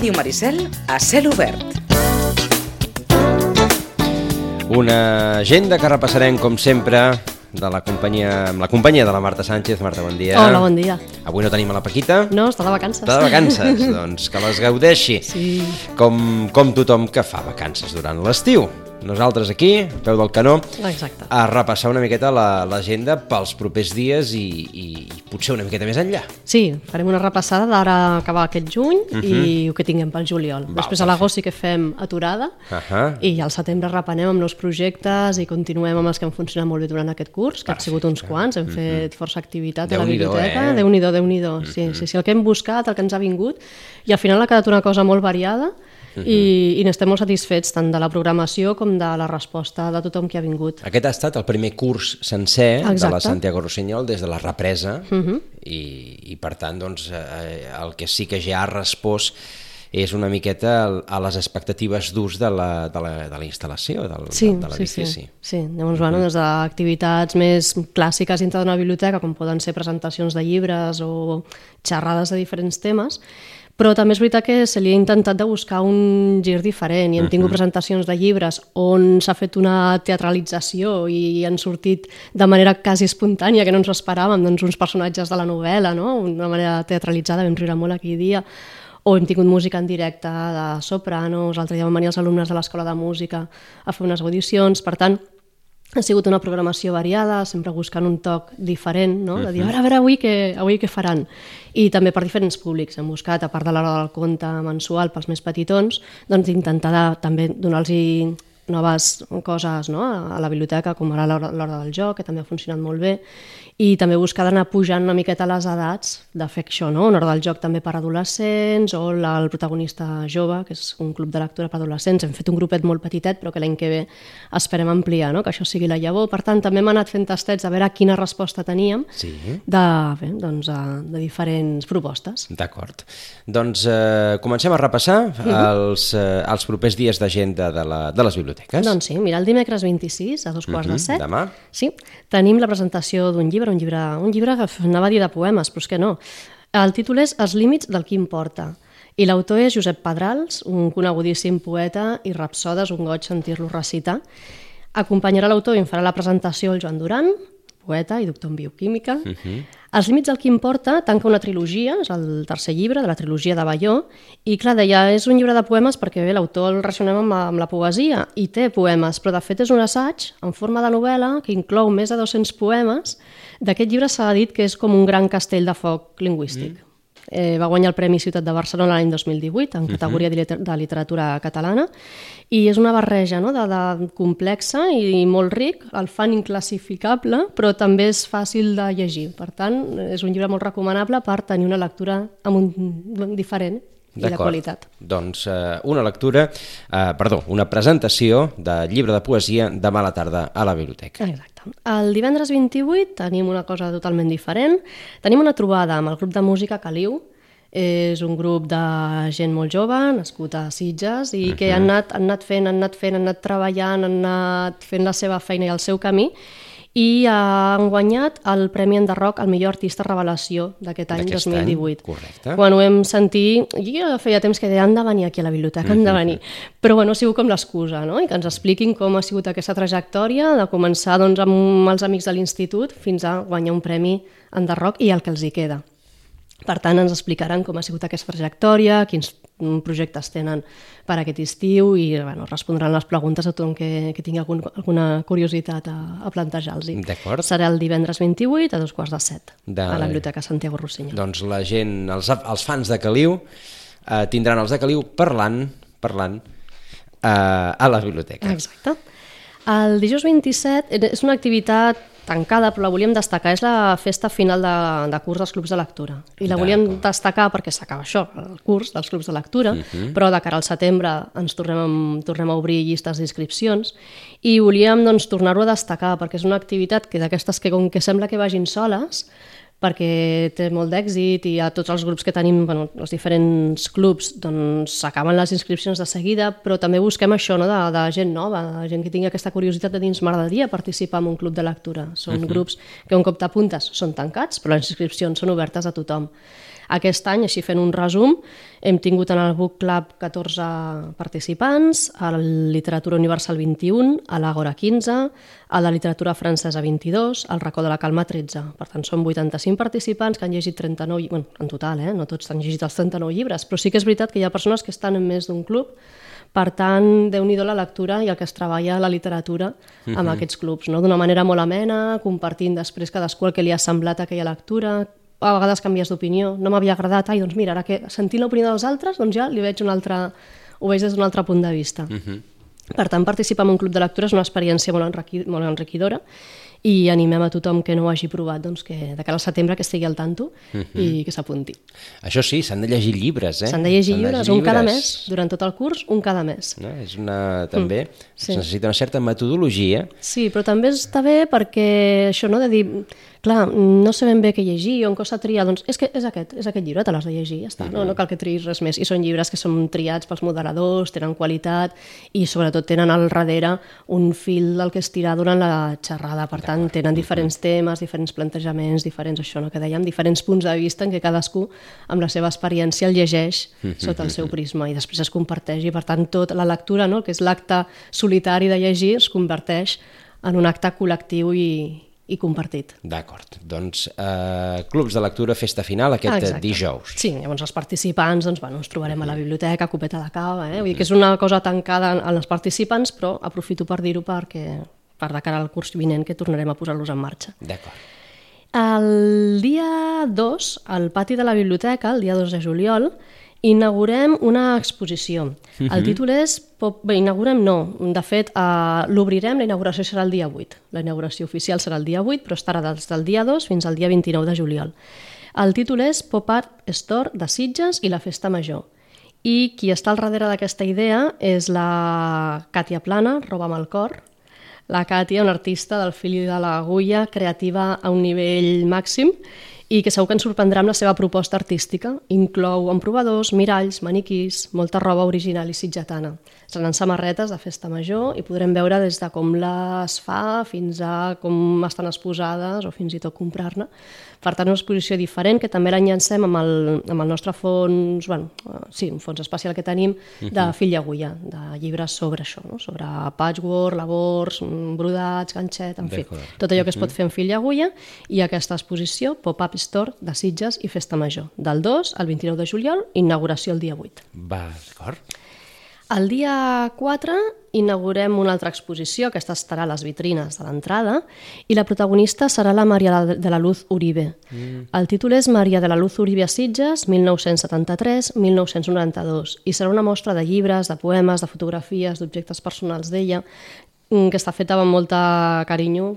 Ràdio Maricel a cel obert. Una agenda que repassarem, com sempre, de la companyia, amb la companyia de la Marta Sánchez. Marta, bon dia. Hola, bon dia. Avui no tenim a la Paquita. No, està de vacances. Està de vacances, doncs que les gaudeixi. Sí. Com, com tothom que fa vacances durant l'estiu. Nosaltres aquí, a peu del canó, Exacte. a repassar una miqueta la- l'agenda pels propers dies i, i, i potser una miqueta més enllà. Sí, farem una repassada d'ara acabar aquest juny i el que tinguem pel juliol. Mhm. Val, Després a l'agost sí que fem aturada Ahà. i al setembre reprenem amb nous projectes i continuem amb els que han funcionat molt bé durant aquest curs, que han sigut uns quants, hem fet força activitat a la biblioteca. eh? Déu-n'hi-do, déu nhi déu sí, sí, sí, el que hem buscat, el que ens ha vingut, i al final ha quedat una cosa molt variada i, i n'estem molt satisfets tant de la programació com de la resposta de tothom que ha vingut. Aquest ha estat el primer curs sencer de la Exacte. Santiago Rossinyol des de la represa i, i per tant doncs, eh, el que sí que ja ha respost és una miqueta a les expectatives d'ús de la, de la, de la instal·lació, del, Sí, de, de sí, l'edifici. sí. sí. Llavors, bueno, des d'activitats més clàssiques dintre d'una biblioteca, com poden ser presentacions de llibres o xerrades de diferents temes, però també és veritat que se li ha intentat de buscar un gir diferent i hem tingut presentacions de llibres on s'ha fet una teatralització i han sortit de manera quasi espontània, que no ens ho esperàvem, doncs uns personatges de la novel·la, no? una manera teatralitzada, vam riure molt aquell dia, o hem tingut música en directe de sopranos, l'altre dia van venir els alumnes de l'Escola de Música a fer unes audicions, per tant, ha sigut una programació variada, sempre buscant un toc diferent, no? de dir, a veure, a veure avui què, avui què faran. I també per diferents públics. Hem buscat, a part de l'hora del conte mensual pels més petitons, doncs intentar de, també donar-los noves coses no? a la biblioteca, com ara l'hora del joc, que també ha funcionat molt bé, i també buscar d'anar pujant una miqueta les edats de fer això, no? una hora del joc també per adolescents, o la, el protagonista jove, que és un club de lectura per adolescents. Hem fet un grupet molt petitet, però que l'any que ve esperem ampliar, no? que això sigui la llavor. Per tant, també hem anat fent tastets a veure quina resposta teníem Sí. de, bé, doncs, de, diferents propostes. D'acord. Doncs eh, comencem a repassar els, eh, els propers dies d'agenda de, la, de les biblioteques. Doncs sí, mira, el dimecres 26, a dos quarts de set, Mhm, demà. sí, tenim la presentació d'un llibre, un llibre, un llibre que anava a dir de poemes, però és que no. El títol és Els límits del qui importa. I l'autor és Josep Pedrals, un conegudíssim poeta i rapsoda, és un goig sentir-lo recitar. Acompanyarà l'autor i en farà la presentació el Joan Duran, poeta i doctor en bioquímica. Uh -huh. Els límits del que importa tanca una trilogia, és el tercer llibre de la trilogia de Balló, i clar, deia, és un llibre de poemes perquè bé, l'autor el relacionem amb, amb la poesia, i té poemes, però de fet és un assaig en forma de novel·la que inclou més de 200 poemes. D'aquest llibre s'ha dit que és com un gran castell de foc lingüístic. Mm. Eh, va guanyar el Premi Ciutat de Barcelona l'any 2018 en categoria de, liter de literatura catalana i és una barreja no? de, de complexa i molt ric, el fan inclassificable, però també és fàcil de llegir. Per tant, és un llibre molt recomanable per tenir una lectura amb un diferent i D'acord. qualitat. Doncs eh, una lectura, eh, perdó, una presentació de llibre de poesia demà a la tarda a la biblioteca. Exacte. El divendres 28 tenim una cosa totalment diferent. Tenim una trobada amb el grup de música Caliu. És un grup de gent molt jove, nascut a Sitges, i que han anat, han anat fent, han anat fent, han anat treballant, han anat fent la seva feina i el seu camí, i han guanyat el Premi Enderroc al millor artista revelació d'aquest any D'aquest 2018. any, correcte. Quan ho hem sentit, jo feia temps que deia han de venir aquí a la biblioteca, han de venir. Però bueno, ha sigut com l'excusa, no? I que ens expliquin com ha sigut aquesta trajectòria de començar doncs, amb els amics de l'institut fins a guanyar un premi Enderroc i el que els hi queda. Per tant, ens explicaran com ha sigut aquesta trajectòria, quins mm, projectes tenen per aquest estiu i bueno, respondran les preguntes a tothom que, que tingui algun, alguna curiositat a, a plantejar-los. D'acord. Serà el divendres 28 a dos quarts de set De- a la Biblioteca Santiago Rossinyol. Doncs la gent, els, els fans de Caliu, eh, tindran els de Caliu parlant, parlant eh, a la biblioteca. Exacte. El dijous 27 eh, és una activitat tancada, però la volíem destacar, és la festa final de, de curs dels clubs de lectura. I la volíem destacar perquè s'acaba això, el curs dels clubs de lectura, però de cara al setembre ens tornem, tornem a obrir llistes d'inscripcions i volíem doncs, tornar-ho a destacar perquè és una activitat que d'aquestes que com que sembla que vagin soles, perquè té molt d'èxit i a tots els grups que tenim, bueno, els diferents clubs, doncs s'acaben les inscripcions de seguida, però també busquem això no? de, de gent nova, de gent que tingui aquesta curiositat de dins m'agradaria participar en un club de lectura. Són uh -huh. grups que un cop t'apuntes són tancats, però les inscripcions són obertes a tothom. Aquest any, així fent un resum, hem tingut en el Book Club 14 participants, a la Literatura Universal 21, a l'Agora 15, a la Literatura Francesa 22, al Racó de la Calma 13. Per tant, són 85 participants que han llegit 39, bueno, en total, eh? no tots han llegit els 39 llibres, però sí que és veritat que hi ha persones que estan en més d'un club per tant, déu nhi la lectura i el que es treballa la literatura amb uh -huh. aquests clubs, no? d'una manera molt amena, compartint després cadascú el que li ha semblat aquella lectura, a vegades canvies d'opinió, no m'havia agradat, ai, doncs mira, ara que sentint l'opinió dels altres, doncs ja li veig un altre, ho veig des d'un altre punt de vista. Uh -huh. Per tant, participar en un club de lectura és una experiència molt, enriqui, molt enriquidora i animem a tothom que no ho hagi provat doncs, que de cara al setembre que estigui al tanto uh -huh. i mhm. que s'apunti. Això sí, s'han de llegir llibres, eh? S'han de llegir llibres, un cada mes, durant tot el curs, un cada mes. No? És una, també, mm, sí. necessita una certa metodologia. Sí, però també està bé perquè això, no?, de dir, clar, no sé ben bé què llegir, on costa triar, doncs és que és aquest, és aquest llibre, te l'has de llegir, ja està, -huh. no, no cal que triïs res més. I són llibres que són triats pels moderadors, tenen qualitat i sobretot tenen al darrere un fil del que estirar durant la xerrada, per tant, tenen diferents temes, diferents plantejaments, diferents, això no, que dèiem, diferents punts de vista en què cadascú, amb la seva experiència, el llegeix sota el seu prisma i després es comparteix i, per tant, tot la lectura, no, que és l'acte solitari de llegir, es converteix en un acte col·lectiu i, i compartit. D'acord. Doncs eh, clubs de lectura, festa final aquest Exacte. dijous. Sí, llavors els participants doncs, bueno, ens trobarem a la biblioteca, copeta de cava, eh? Vull dir que és una cosa tancada en els participants, però aprofito per dir-ho perquè per de cara al curs vinent que tornarem a posar-los en marxa. D'acord. El dia 2, al pati de la biblioteca, el dia 2 de juliol, inaugurem una exposició. Uh -huh. El mhm. títol és... Bé, inaugurem no. De fet, uh, l'obrirem, la inauguració serà el dia 8. La inauguració oficial serà el dia 8, però estarà des del dia 2 fins al dia 29 de juliol. El títol és Pop Art Store de Sitges i la Festa Major. I qui està al darrere d'aquesta idea és la Càtia Plana, Roba amb el cor, la Càtia, una artista del fil de l'agulla, creativa a un nivell màxim i que segur que ens sorprendrà amb la seva proposta artística. Inclou emprovadors, miralls, maniquís, molta roba original i sitgetana. Seran samarretes de festa major i podrem veure des de com les fa fins a com estan exposades o fins i tot comprar-ne. Per tant, una exposició diferent que també l'enllancem amb, el, amb el nostre fons, bueno, sí, un fons especial que tenim de fill i agulla, de llibres sobre això, no? sobre patchwork, labors, brodats, ganxet, en fi, tot allò que es pot fer en fill i agulla i aquesta exposició, Pop-Up Store de Sitges i Festa Major, del 2 al 29 de juliol, inauguració el dia 8. Va, d'acord. El dia 4 inaugurem una altra exposició, aquesta estarà a les vitrines de l'entrada, i la protagonista serà la Maria de la Luz Uribe. Mm. El títol és Maria de la Luz Uribe a Sitges, 1973-1992, i serà una mostra de llibres, de poemes, de fotografies, d'objectes personals d'ella, mm, que està feta amb molta carinyo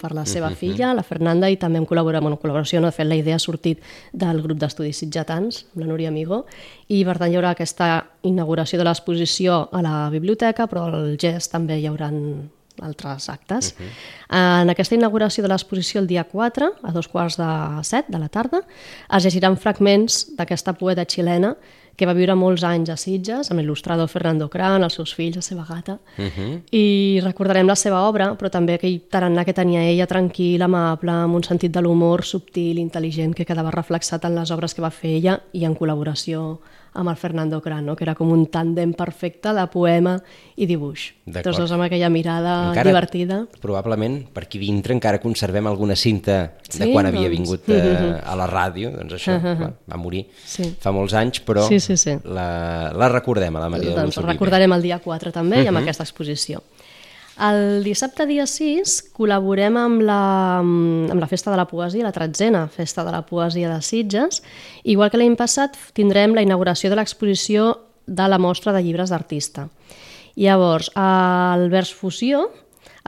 per la seva uh -huh. filla, la Fernanda, i també en, col·labora, bueno, col·laboració, no? de fet la idea ha sortit del grup d'estudis sitjatans, amb la Núria Amigó, i per tant hi haurà aquesta inauguració de l'exposició a la biblioteca, però al GES també hi haurà altres actes. Uh -huh. En aquesta inauguració de l'exposició el dia 4, a dos quarts de set de la tarda, es llegiran fragments d'aquesta poeta xilena que va viure molts anys a Sitges, amb l'il·lustrador Fernando Cran, els seus fills, la seva gata, uh -huh. i recordarem la seva obra, però també aquell tarannà que tenia ella, tranquil, amable, amb un sentit de l'humor subtil, intel·ligent, que quedava reflexat en les obres que va fer ella i en col·laboració amb el Fernando Cran, no? que era com un tàndem perfecte de poema i dibuix. Tots dos amb aquella mirada encara, divertida. Probablement, per aquí dintre encara conservem alguna cinta de sí, quan doncs... havia vingut eh, a la ràdio, doncs això, uh -huh. va, va morir sí. fa molts anys, però sí, sí, sí. La, la recordem, a la Maria doncs, de recordarem el dia 4 també uh -huh. i amb aquesta exposició. El dissabte dia 6 col·laborem amb la, amb la Festa de la Poesia, la tretzena Festa de la Poesia de Sitges. Igual que l'any passat tindrem la inauguració de l'exposició de la mostra de llibres d'artista. Llavors, el vers fusió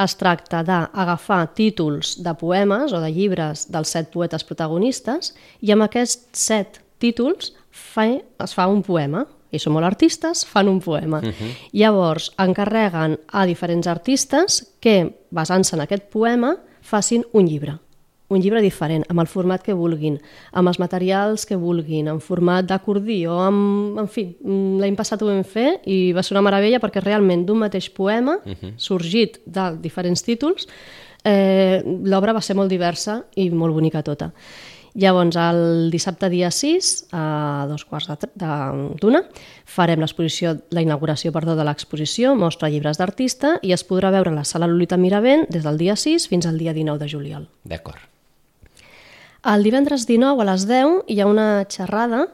es tracta d'agafar títols de poemes o de llibres dels set poetes protagonistes i amb aquests set títols fa, es fa un poema, i són molt artistes, fan un poema. Uh -huh. Llavors, encarreguen a diferents artistes que, basant-se en aquest poema, facin un llibre un llibre diferent, amb el format que vulguin, amb els materials que vulguin, en format d'acordió, amb... en fi, l'any passat ho vam fer i va ser una meravella perquè realment d'un mateix poema, uh -huh. sorgit de diferents títols, eh, l'obra va ser molt diversa i molt bonica tota. Llavors, el dissabte dia 6, a dos quarts d'una, farem l'exposició, la inauguració perdó, de l'exposició, mostra llibres d'artista, i es podrà veure a la sala Lolita Miravent des del dia 6 fins al dia 19 de juliol. D'acord. El divendres 19 a les 10 hi ha una xerrada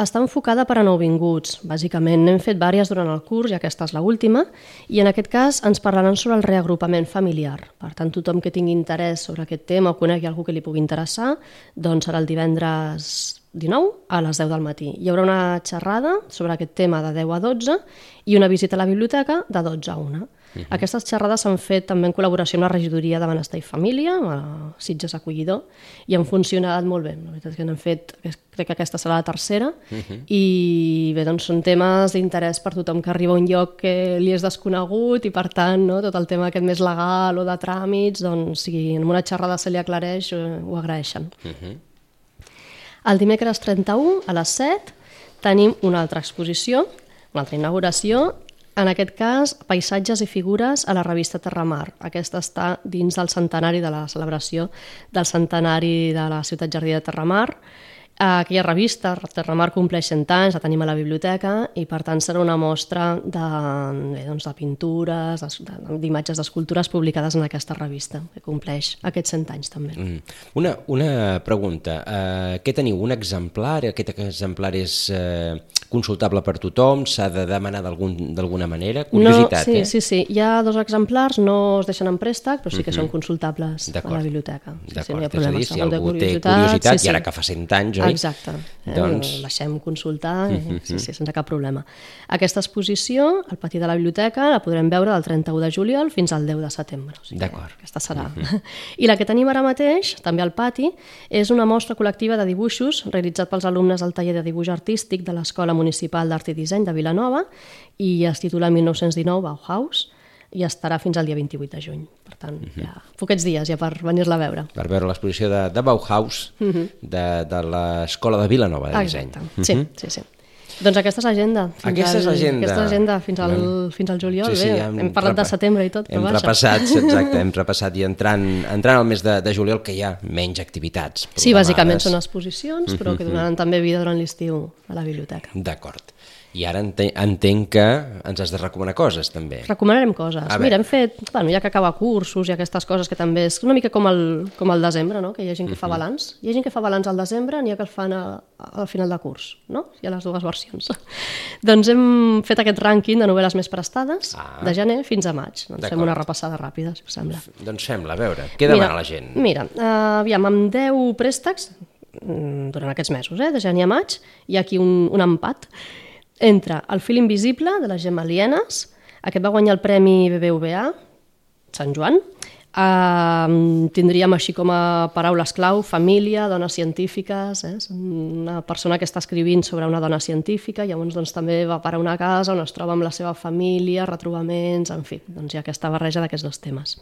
està enfocada per a nouvinguts. Bàsicament n'hem fet vàries durant el curs i aquesta és l'última i en aquest cas ens parlaran sobre el reagrupament familiar. Per tant, tothom que tingui interès sobre aquest tema o conegui algú que li pugui interessar, doncs serà el divendres 19 a les 10 del matí. Hi haurà una xerrada sobre aquest tema de 10 a 12 i una visita a la biblioteca de 12 a 1. Uh -huh. Aquestes xerrades s'han fet també en col·laboració amb la regidoria de Benestar i Família, a Sitges Acollidor, i han funcionat molt bé. La veritat és que n'han fet, crec que aquesta serà la tercera, uh -huh. i bé, doncs són temes d'interès per tothom que arriba a un lloc que li és desconegut i per tant, no, tot el tema aquest més legal o de tràmits, doncs si en una xerrada se li aclareix, eh, ho agraeixen. Uh -huh. El dimecres 31, a les 7, tenim una altra exposició, una altra inauguració, en aquest cas, paisatges i figures a la revista Terramar. Aquesta està dins del centenari de la celebració del centenari de la ciutat jardí de Terramar. Aquella revista, Terramar, compleix 100 anys, la tenim a la biblioteca i per tant serà una mostra de, bé, doncs, de pintures, de- d'imatges d'escultures publicades en aquesta revista, que compleix aquests 100 anys també. Mm. Una, una pregunta. Uh, què teniu? Un exemplar? Aquest exemplar és uh, consultable per tothom? S'ha de demanar d'algun- d'alguna manera? Curiositat, no, sí, eh? sí, sí. Hi ha dos exemplars, no es deixen en préstec, però sí que són consultables a D'acord. la biblioteca. Sí, sí, D'acord, no hi ha és a dir, si algú té curiositat, sí, i ara sí. que fa 100 anys, oi? Exacte. Eh? Doncs- Ho deixem consultar, eh? sí, sí, sense cap problema. Aquesta exposició, al pati de la biblioteca, la podrem veure del 31 de juliol fins al 10 de setembre. O sigui, D'acord. Aquesta serà. I la que tenim ara mateix, també al pati, és una mostra col·lectiva de dibuixos realitzat pels alumnes del taller de dibuix artístic de l'Escola Municipal d'Art i Disseny de Vilanova i es titula 1919 Bauhaus i estarà fins al dia 28 de juny. Per tant, ja, poquets dies ja per venir-la a veure. Per veure l'exposició de, de Bauhaus de, de l'Escola de Vilanova de Disseny. Exacte. Sí, sí, sí. Doncs aquesta és l'agenda. Aquesta és l'agenda. Aquesta és l'agenda fins al, fins al juliol. Bé, hem, parlat repa- de setembre i tot, però Hem vaja. repassat, exacte, hem repassat i entrant, entrant al mes de, de juliol que hi ha menys activitats. Sí, bàsicament són exposicions, però que donaran també vida durant l'estiu a la biblioteca. D'acord. I ara ente- entenc que ens has de recomanar coses, també. Recomanarem coses. A Mira, hem fet, bueno, ja que acaba cursos i aquestes coses que també és una mica com el, com el desembre, no? que hi ha gent que fa balanç. Hi ha gent que fa balanç al desembre, n'hi ha que el fan a, al final de curs, no? Hi ha les dues versions. doncs hem fet aquest rànquing de novel·les més prestades Ah. de gener fins a maig. Doncs fem una repassada ràpida, si us sembla. Doncs fem-la, a veure, què demana la gent? Mira, uh, aviam, amb 10 préstecs, mm, durant aquests mesos, eh, de gener a maig, hi ha aquí un, un empat entre El fil invisible, de les Gemma aquest va guanyar el Premi BBVA, Sant Joan, Uh, tindríem així com a paraules clau família, dones científiques, eh? Una persona que està escrivint sobre una dona científica, llavors doncs, també va parar una casa on es troba amb la seva família, retrobaments, en fi, doncs hi ha aquesta barreja d'aquests dos temes.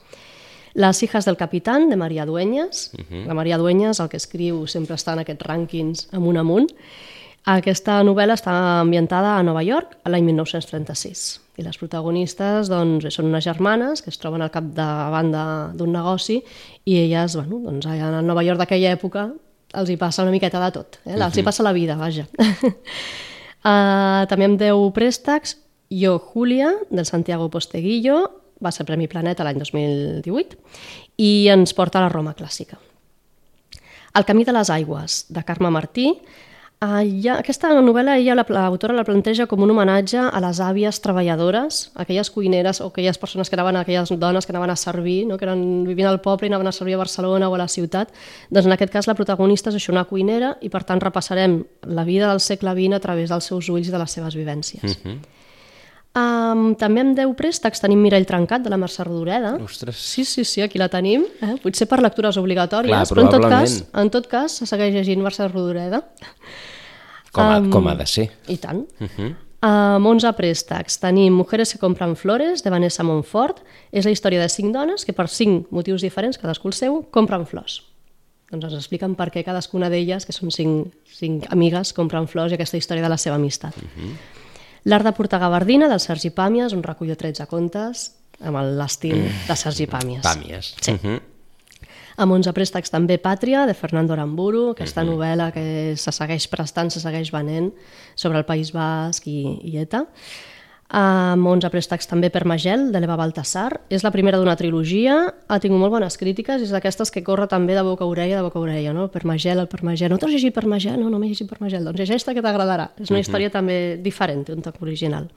Les hijas del capitán, de Maria Dueñas. Uh -huh. La Maria Dueñas, el que escriu, sempre està en aquests rànquings amunt amunt. Aquesta novel·la està ambientada a Nova York a l'any 1936 i les protagonistes doncs, són unes germanes que es troben al capdavant de- d'un negoci i elles, bueno, doncs, allà a Nova York d'aquella època els hi passa una miqueta de tot, eh? els hi passa la vida, vaja. uh, també amb 10 préstecs, Jo, Julia, del Santiago Posteguillo, va ser Premi Planeta l'any 2018 i ens porta a la Roma clàssica. El camí de les aigües, de Carme Martí. Uh, ja, aquesta novel·la ella, la- l'autora la planteja com un homenatge a les àvies treballadores, aquelles cuineres o aquelles persones que anaven, aquelles dones que anaven a servir, no? que eren, vivien al poble i anaven a servir a Barcelona o a la ciutat. Doncs en aquest cas la protagonista és això, una cuinera i per tant repassarem la vida del segle XX a través dels seus ulls i de les seves vivències. Uh -huh. Um, també amb 10 préstecs tenim Mirall Trencat, de la Mercè Rodoreda. Ostres. Sí, sí, sí, aquí la tenim. Eh? Potser per lectures obligatòries, Clar, però en tot, cas, en tot cas se segueix llegint Mercè Rodoreda. Com ha, Um, com ha de ser. I tant. Uh Mhm. -huh. Amb 11 préstecs tenim Mujeres que compran flores, de Vanessa Montfort. És la història de cinc dones que per cinc motius diferents, cadascú el seu, compren flors. Doncs ens expliquen per què cadascuna d'elles, que són cinc, cinc amigues, compren flors i aquesta història de la seva amistat. Uh -huh. L'art de portar gabardina, del Sergi Pàmies, un recull de 13 contes amb l'estil de Sergi Pàmies. Pàmies. Sí. Uh -huh. Amb 11 préstecs també Pàtria, de Fernando Aramburu, aquesta novel·la que se segueix prestant, se segueix venent sobre el País Basc i, i ETA. Amb 11 préstecs també per Magel, de l'Eva Baltasar. És la primera d'una trilogia, ha tingut molt bones crítiques, és d'aquestes que corre també de boca a orella, de boca a orella, no? Per Magel, el per Magel. No t'has llegit per Magel? No, no m'he llegit per Magel. Doncs llegeix-te que t'agradarà. És una història també diferent, un toc original.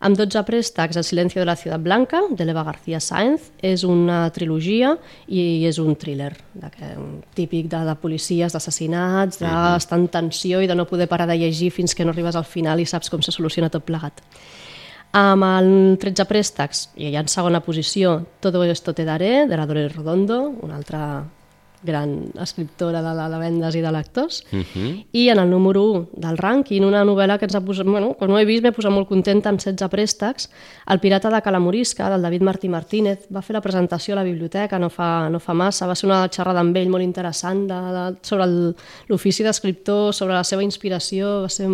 Amb 12 préstecs, El silencio de la ciudad blanca, de l'Eva García Sáenz, és una trilogia i és un thriller típic de, de policies, d'assassinats, d'estar en tensió i de no poder parar de llegir fins que no arribes al final i saps com se soluciona tot plegat. Amb el 13 préstecs, i ja en segona posició, Todo esto te daré, de la Dolores Redondo, una altra gran escriptora de, de vendes i de lectors, uh -huh. i en el número 1 del rànquing, una novel·la que ens ha posat, bueno, quan ho he vist m'he posat molt contenta amb 16 préstecs, El pirata de Calamorisca, del David Martí Martínez, va fer la presentació a la biblioteca no fa, no fa massa, va ser una xerrada amb ell molt interessant de, de, sobre el- l'ofici d'escriptor, sobre la seva inspiració, va ser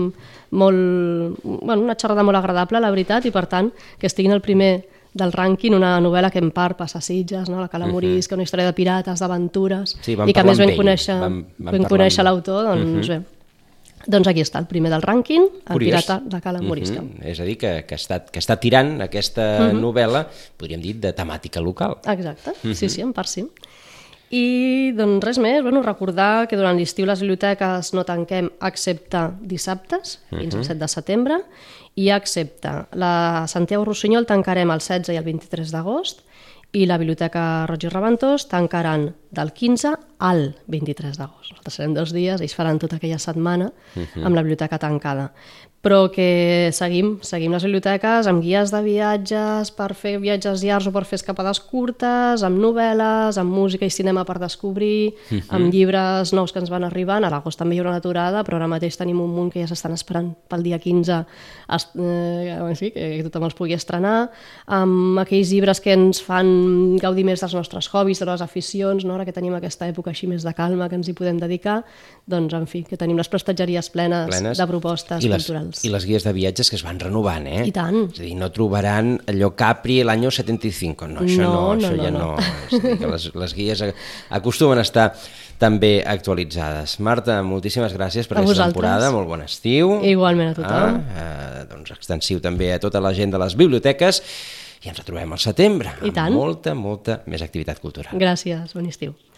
molt, bueno, una xerrada molt agradable, la veritat, i per tant, que estiguin al primer del rànquing, una novel·la que en part passa a Sitges, no? la Calamorisca, una història de pirates, d'aventures, Sí, i que més vam conèixer, vam- vam, vam conèixer l'autor, doncs bé. Doncs aquí està, el primer del rànquing, el Curiós. pirata de Calamorisca. Mhm. És a dir, que, que, està, que està tirant aquesta novel·la, podríem dir, de temàtica local. Exacte, sí, sí, en part sí. I doncs res més, bueno, recordar que durant l'estiu les biblioteques no tanquem excepte dissabtes, fins al 7 de setembre, i excepte la Santiago Rossinyol tancarem el 16 i el 23 d'agost, i la Biblioteca Roig i Reventós tancaran del 15 al 23 d'agost. Nosaltres serem dos dies, ells faran tota aquella setmana amb la biblioteca tancada. Però que seguim, seguim les biblioteques amb guies de viatges per fer viatges llargs o per fer escapades curtes, amb novel·les, amb música i cinema per descobrir, amb llibres nous que ens van arribant. A l'agost també hi haurà una aturada, però ara mateix tenim un munt que ja s'estan esperant pel dia 15 es, eh, sí, que tothom els pugui estrenar, amb aquells llibres que ens fan gaudir més dels nostres hobbies, de les aficions, no? ara que tenim aquesta època així més de calma que ens hi podem dedicar, doncs en fi, que tenim les prestatgeries plenes, plenes de propostes I les, culturals. I les guies de viatges que es van renovant, eh? I tant. És a dir, no trobaran allò Capri l'any 75. No, això no, No, no, això no, ja no. no. És a dir, que les, les guies acostumen a estar també actualitzades. Marta, moltíssimes gràcies per A aquesta vosaltres. temporada, molt bon estiu. Igualment a tothom. Ah, eh, doncs extensiu també a tota la gent de les biblioteques i ens retrobem al setembre I amb tant. molta, molta més activitat cultural. Gràcies, bon estiu.